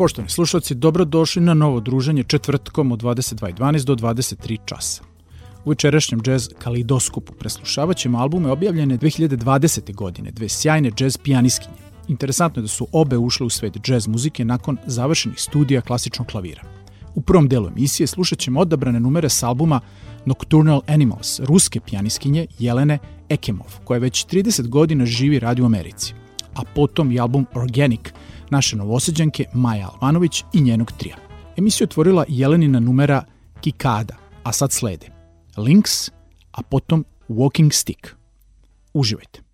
Poštovani slušalci, dobrodošli na novo druženje četvrtkom od 22.12 do 23 časa. U večerašnjem džez Kalidoskupu preslušavat ćemo albume objavljene 2020. godine, dve sjajne džez pijaniskinje. Interesantno je da su obe ušle u svet džez muzike nakon završenih studija klasičnog klavira. U prvom delu emisije slušat ćemo odabrane numere s albuma Nocturnal Animals, ruske pijaniskinje Jelene Ekemov, koja već 30 godina živi radi u Americi. A potom i album Organic, naše novoseđanke Maja Alvanović i njenog trija. Emisiju otvorila Jelenina numera Kikada, a sad slede Links, a potom Walking Stick. Uživajte!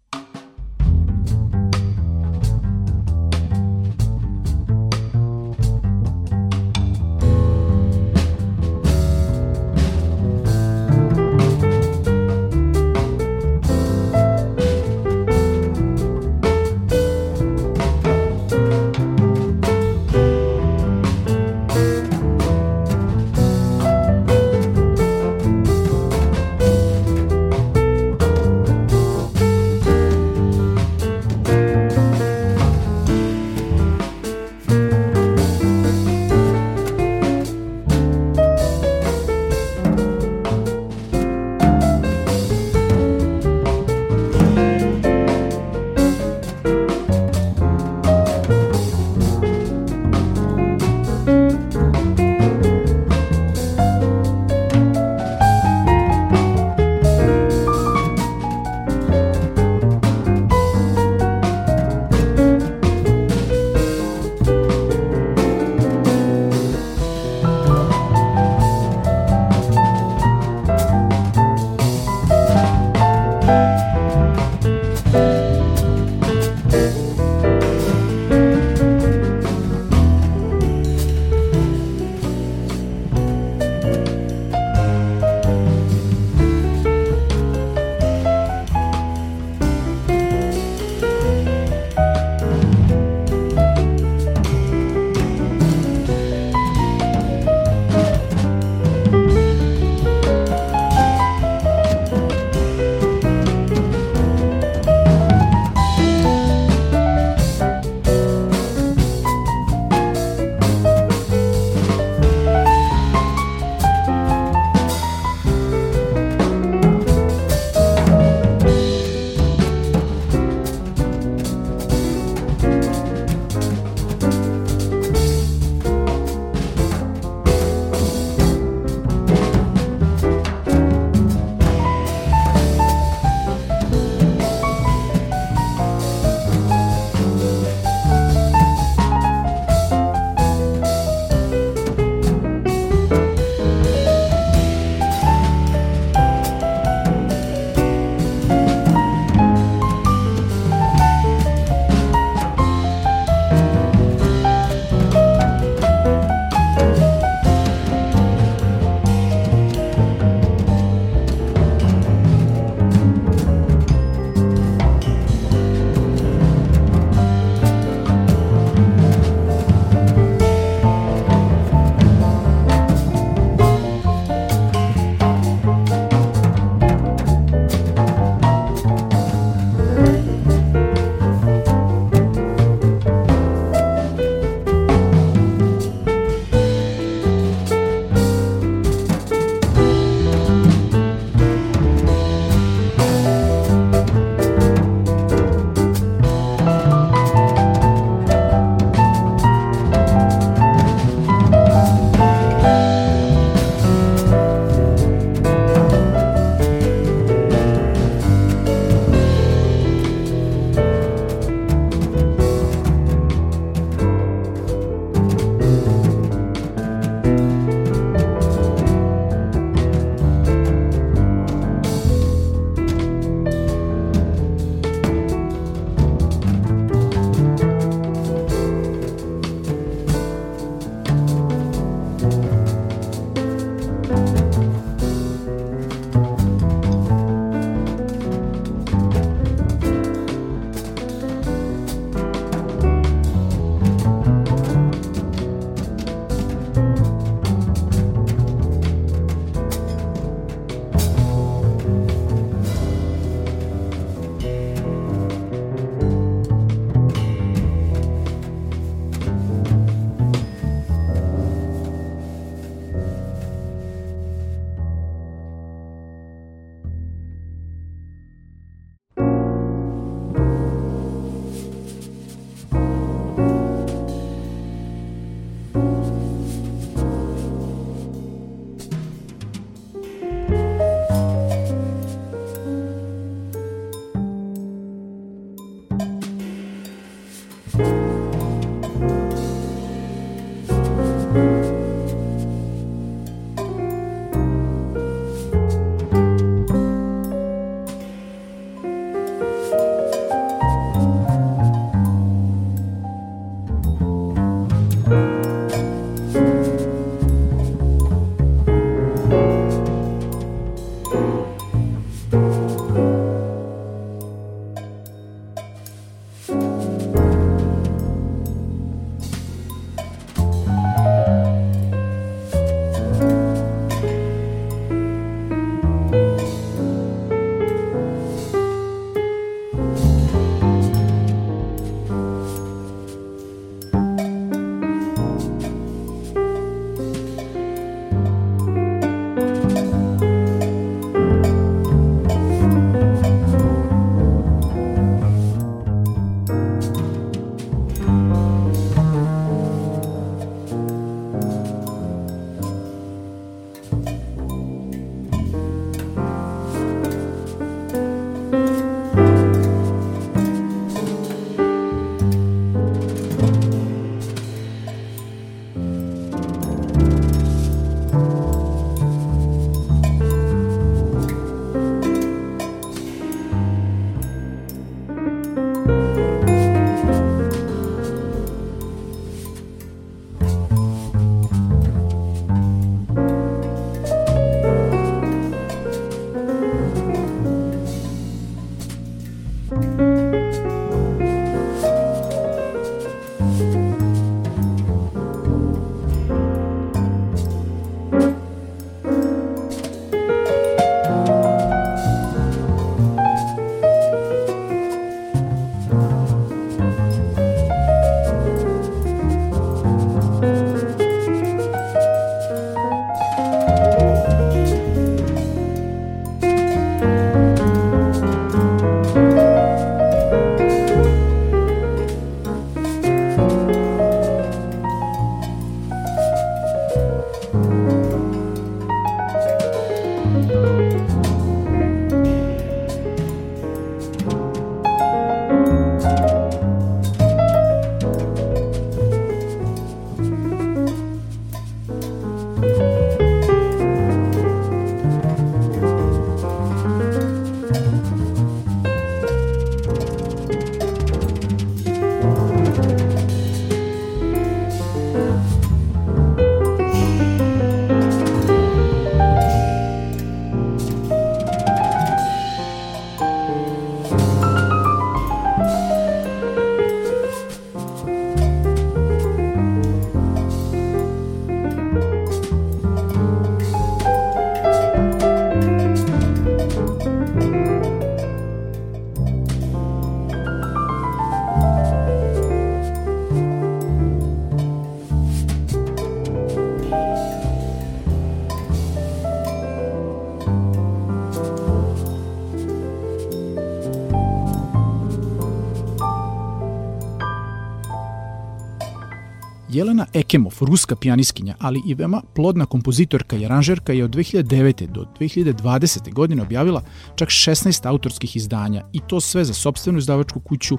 Ekemov, ruska pijaniskinja, ali i veoma plodna kompozitorka i aranžerka je od 2009. do 2020. godine objavila čak 16 autorskih izdanja i to sve za sobstvenu izdavačku kuću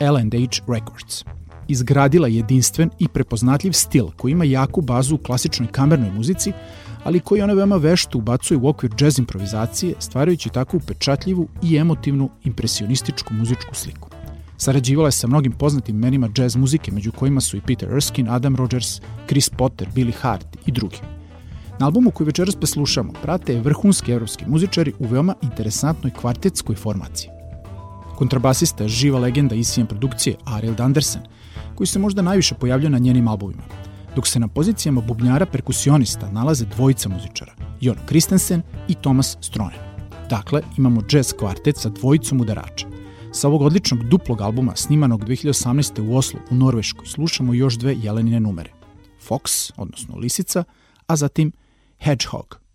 L&H Records. Izgradila jedinstven i prepoznatljiv stil koji ima jaku bazu u klasičnoj kamernoj muzici, ali koji ona veoma vešto ubacuje u okvir džez improvizacije, stvarajući tako upečatljivu i emotivnu impresionističku muzičku sliku. Sarađivala je sa mnogim poznatim menima džez muzike, među kojima su i Peter Erskine, Adam Rogers, Chris Potter, Billy Hart i drugi. Na albumu koji večeras preslušamo prate je vrhunski evropski muzičari u veoma interesantnoj kvartetskoj formaciji. Kontrabasista je živa legenda ICM produkcije Ariel Dandersen, koji se možda najviše pojavlja na njenim albumima, dok se na pozicijama bubnjara perkusionista nalaze dvojica muzičara, Jon Kristensen i Thomas Stronen. Dakle, imamo jazz kvartet sa dvojicom udarača. Sa ovog odličnog duplog albuma snimanog 2018. u Oslu u Norveškoj slušamo još dve jelenine numere. Fox, odnosno Lisica, a zatim Hedgehog –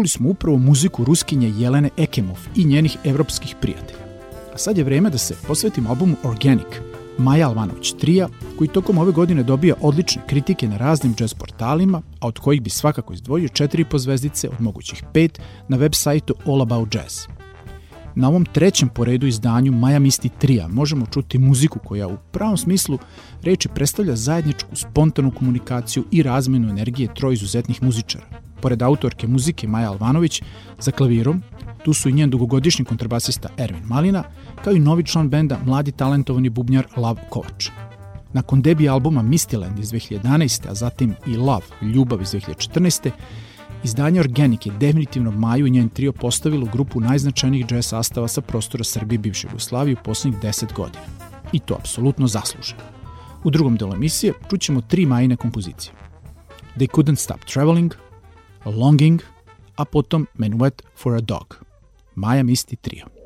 Čuli smo upravo muziku ruskinje Jelene Ekemov i njenih evropskih prijatelja. A sad je vreme da se posvetimo albumu Organic, Maja Alvanović trija, koji tokom ove godine dobija odlične kritike na raznim jazz portalima, a od kojih bi svakako izdvojio četiri pozvezdice od mogućih pet na web sajtu All About Jazz. Na ovom trećem po redu izdanju Maja Misti trija možemo čuti muziku koja u pravom smislu reči predstavlja zajedničku spontanu komunikaciju i razmenu energije troj izuzetnih muzičara, Pored autorke muzike Maja Alvanović, za klavirom, tu su i njen dugogodišnji kontrabasista Ervin Malina, kao i novi član benda, mladi talentovani bubnjar Lav Kovač. Nakon debi albuma Mistyland iz 2011. a zatim i Love, Ljubav iz 2014. Izdanje Organic je definitivno Maju i njen trio postavilo grupu najznačajnijih jazz sastava sa prostora Srbije i bivše Jugoslavije u poslednjih 10 godina. I to apsolutno zasluženo. U drugom delu emisije čućemo tri Majine kompozicije. They Couldn't Stop Traveling, Longing, a potom Menuet for a Dog. Maja Misti Trio.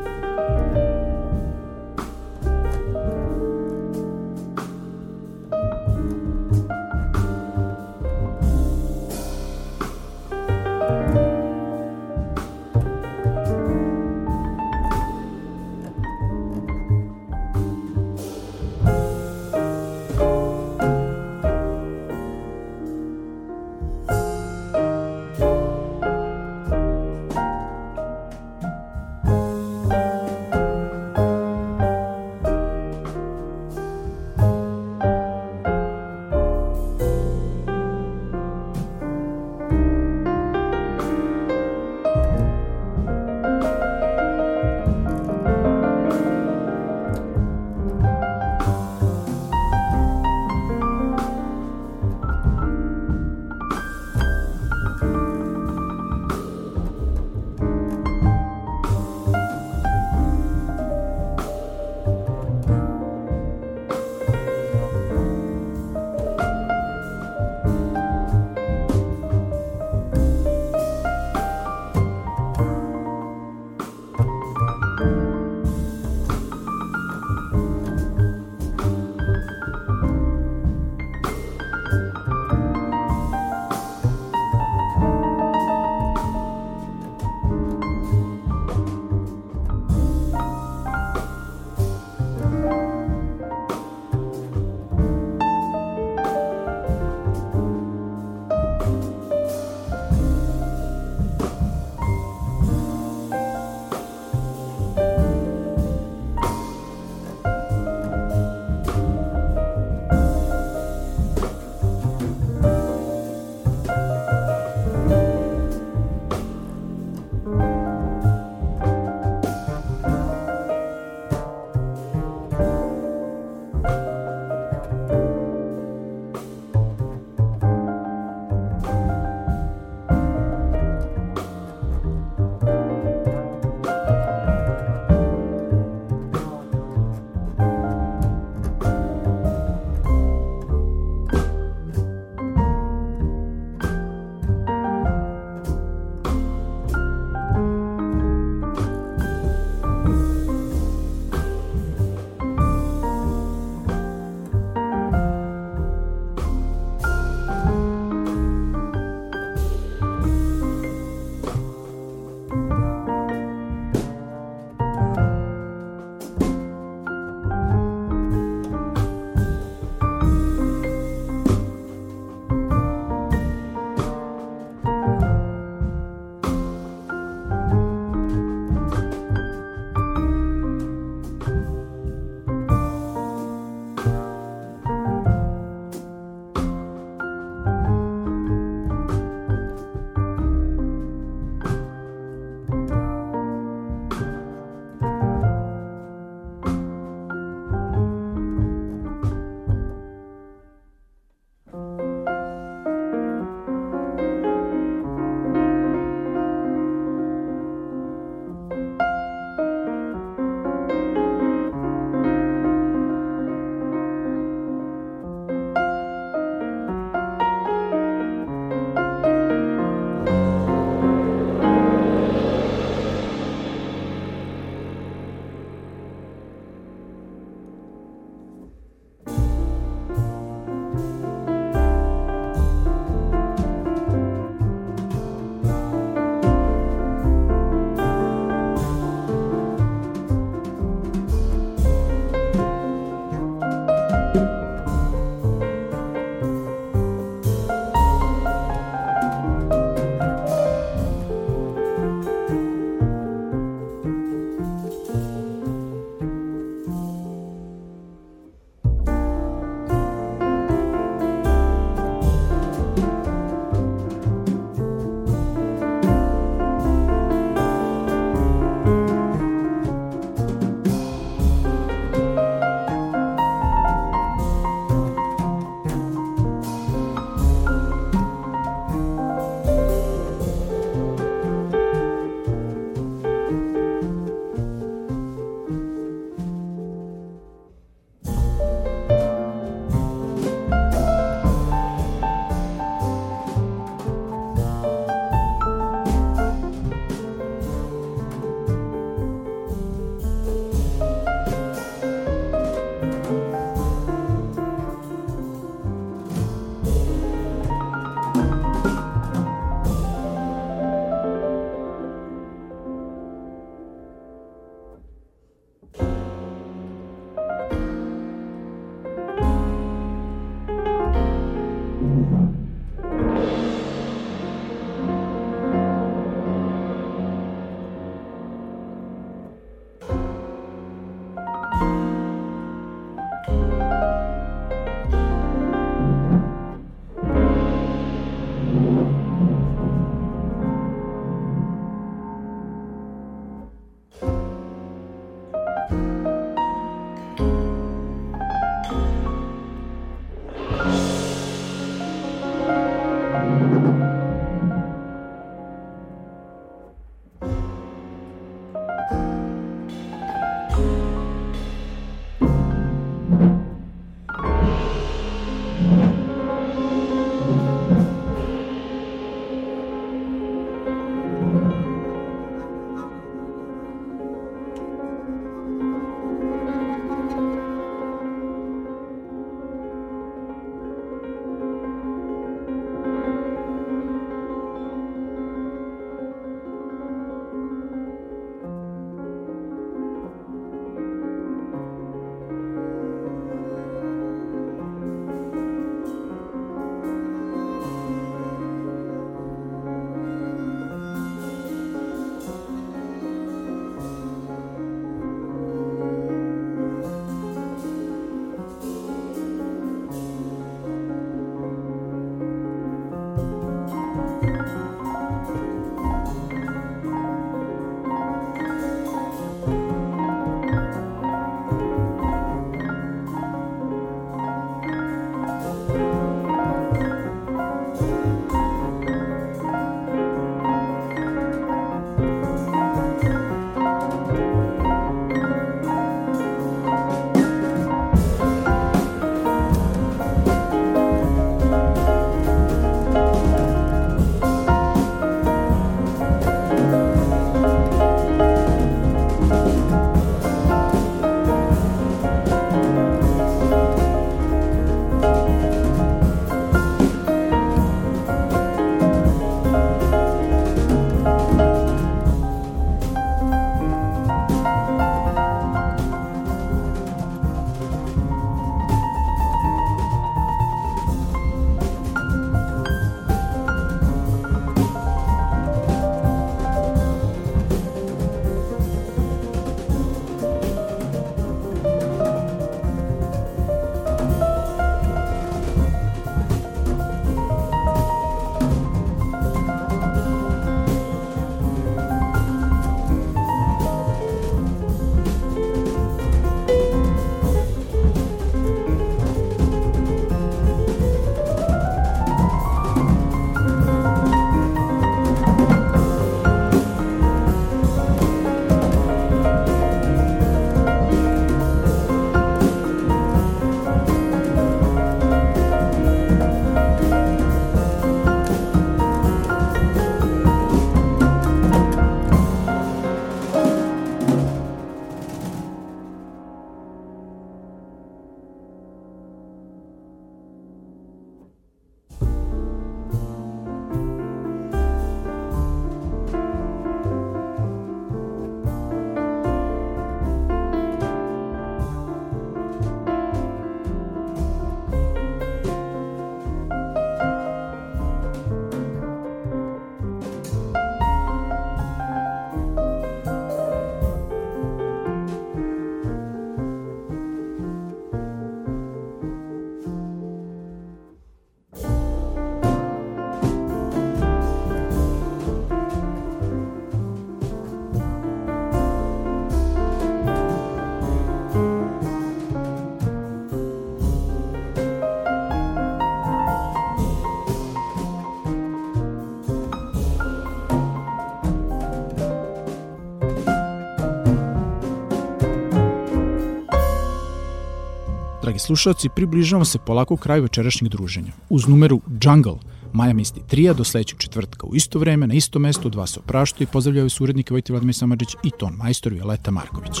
Dragi slušalci, približavamo se polako kraju večerašnjeg druženja. Uz numeru Jungle, Maja Misti Trija do sledećeg četvrtka u isto vreme, na isto mesto, dva se opraštu i pozdravljaju se urednike Vojte Vladimir Samadžić i ton majstor Violeta Marković.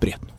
Prijatno.